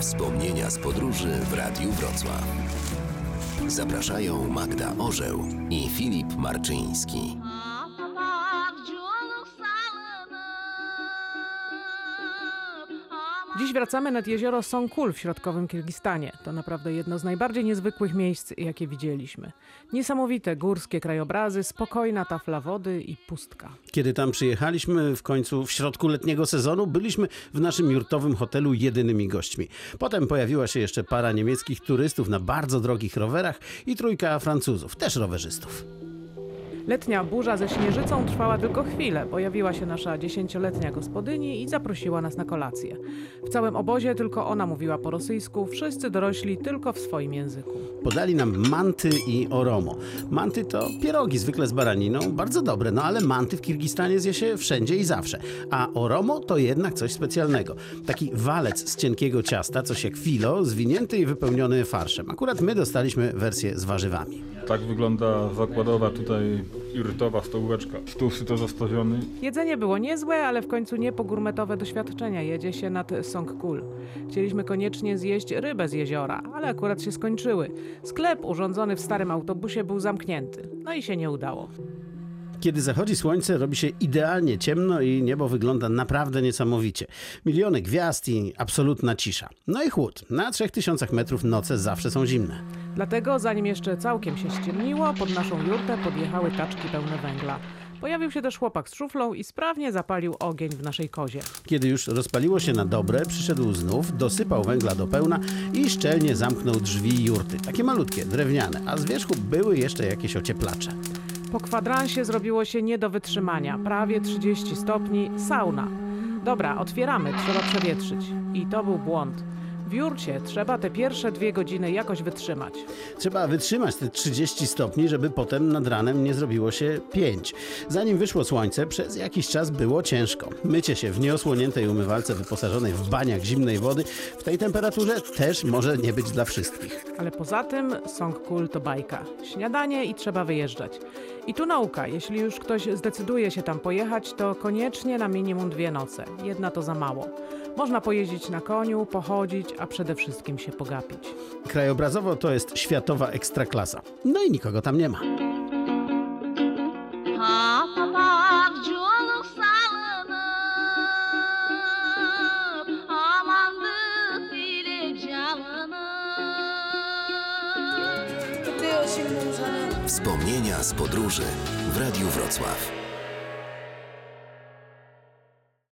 Wspomnienia z podróży w Radiu Wrocław. Zapraszają Magda Orzeł i Filip Marczyński. Dziś wracamy nad jezioro Songkul w środkowym Kirgistanie. To naprawdę jedno z najbardziej niezwykłych miejsc, jakie widzieliśmy. Niesamowite górskie krajobrazy, spokojna tafla wody i pustka. Kiedy tam przyjechaliśmy w końcu w środku letniego sezonu, byliśmy w naszym jurtowym hotelu jedynymi gośćmi. Potem pojawiła się jeszcze para niemieckich turystów na bardzo drogich rowerach i trójka Francuzów, też rowerzystów. Letnia burza ze śnieżycą trwała tylko chwilę. Pojawiła się nasza dziesięcioletnia gospodyni i zaprosiła nas na kolację. W całym obozie tylko ona mówiła po rosyjsku, wszyscy dorośli tylko w swoim języku. Podali nam manty i oromo. Manty to pierogi zwykle z baraniną, bardzo dobre, no ale manty w Kirgistanie zje się wszędzie i zawsze. A oromo to jednak coś specjalnego. Taki walec z cienkiego ciasta, coś jak filo, zwinięty i wypełniony farszem. Akurat my dostaliśmy wersję z warzywami. Tak wygląda zakładowa tutaj jurtowa stołóweczka. Stół syto zastawiony. Jedzenie było niezłe, ale w końcu nie po gurmetowe doświadczenia jedzie się nad Songkul. Chcieliśmy koniecznie zjeść rybę z jeziora, ale akurat się skończyły. Sklep urządzony w starym autobusie był zamknięty. No i się nie udało. Kiedy zachodzi słońce, robi się idealnie ciemno i niebo wygląda naprawdę niesamowicie. Miliony gwiazd i absolutna cisza. No i chłód. Na 3000 metrów noce zawsze są zimne. Dlatego, zanim jeszcze całkiem się ściemniło, pod naszą jurtę podjechały taczki pełne węgla. Pojawił się też chłopak z szuflą i sprawnie zapalił ogień w naszej kozie. Kiedy już rozpaliło się na dobre, przyszedł znów, dosypał węgla do pełna i szczelnie zamknął drzwi jurty. Takie malutkie, drewniane, a z wierzchu były jeszcze jakieś ocieplacze. Po kwadransie zrobiło się nie do wytrzymania. Prawie 30 stopni, sauna. Dobra, otwieramy, trzeba przewietrzyć. I to był błąd. W jurcie trzeba te pierwsze dwie godziny jakoś wytrzymać. Trzeba wytrzymać te 30 stopni, żeby potem nad ranem nie zrobiło się 5. Zanim wyszło słońce, przez jakiś czas było ciężko. Mycie się w nieosłoniętej umywalce wyposażonej w baniach zimnej wody w tej temperaturze też może nie być dla wszystkich. Ale poza tym Songkul to bajka. Śniadanie i trzeba wyjeżdżać. I tu nauka. Jeśli już ktoś zdecyduje się tam pojechać, to koniecznie na minimum dwie noce. Jedna to za mało. Można pojeździć na koniu, pochodzić, a przede wszystkim się pogapić. Krajobrazowo to jest światowa ekstraklasa. No i nikogo tam nie ma. Wspomnienia z podróży w Radiu Wrocław.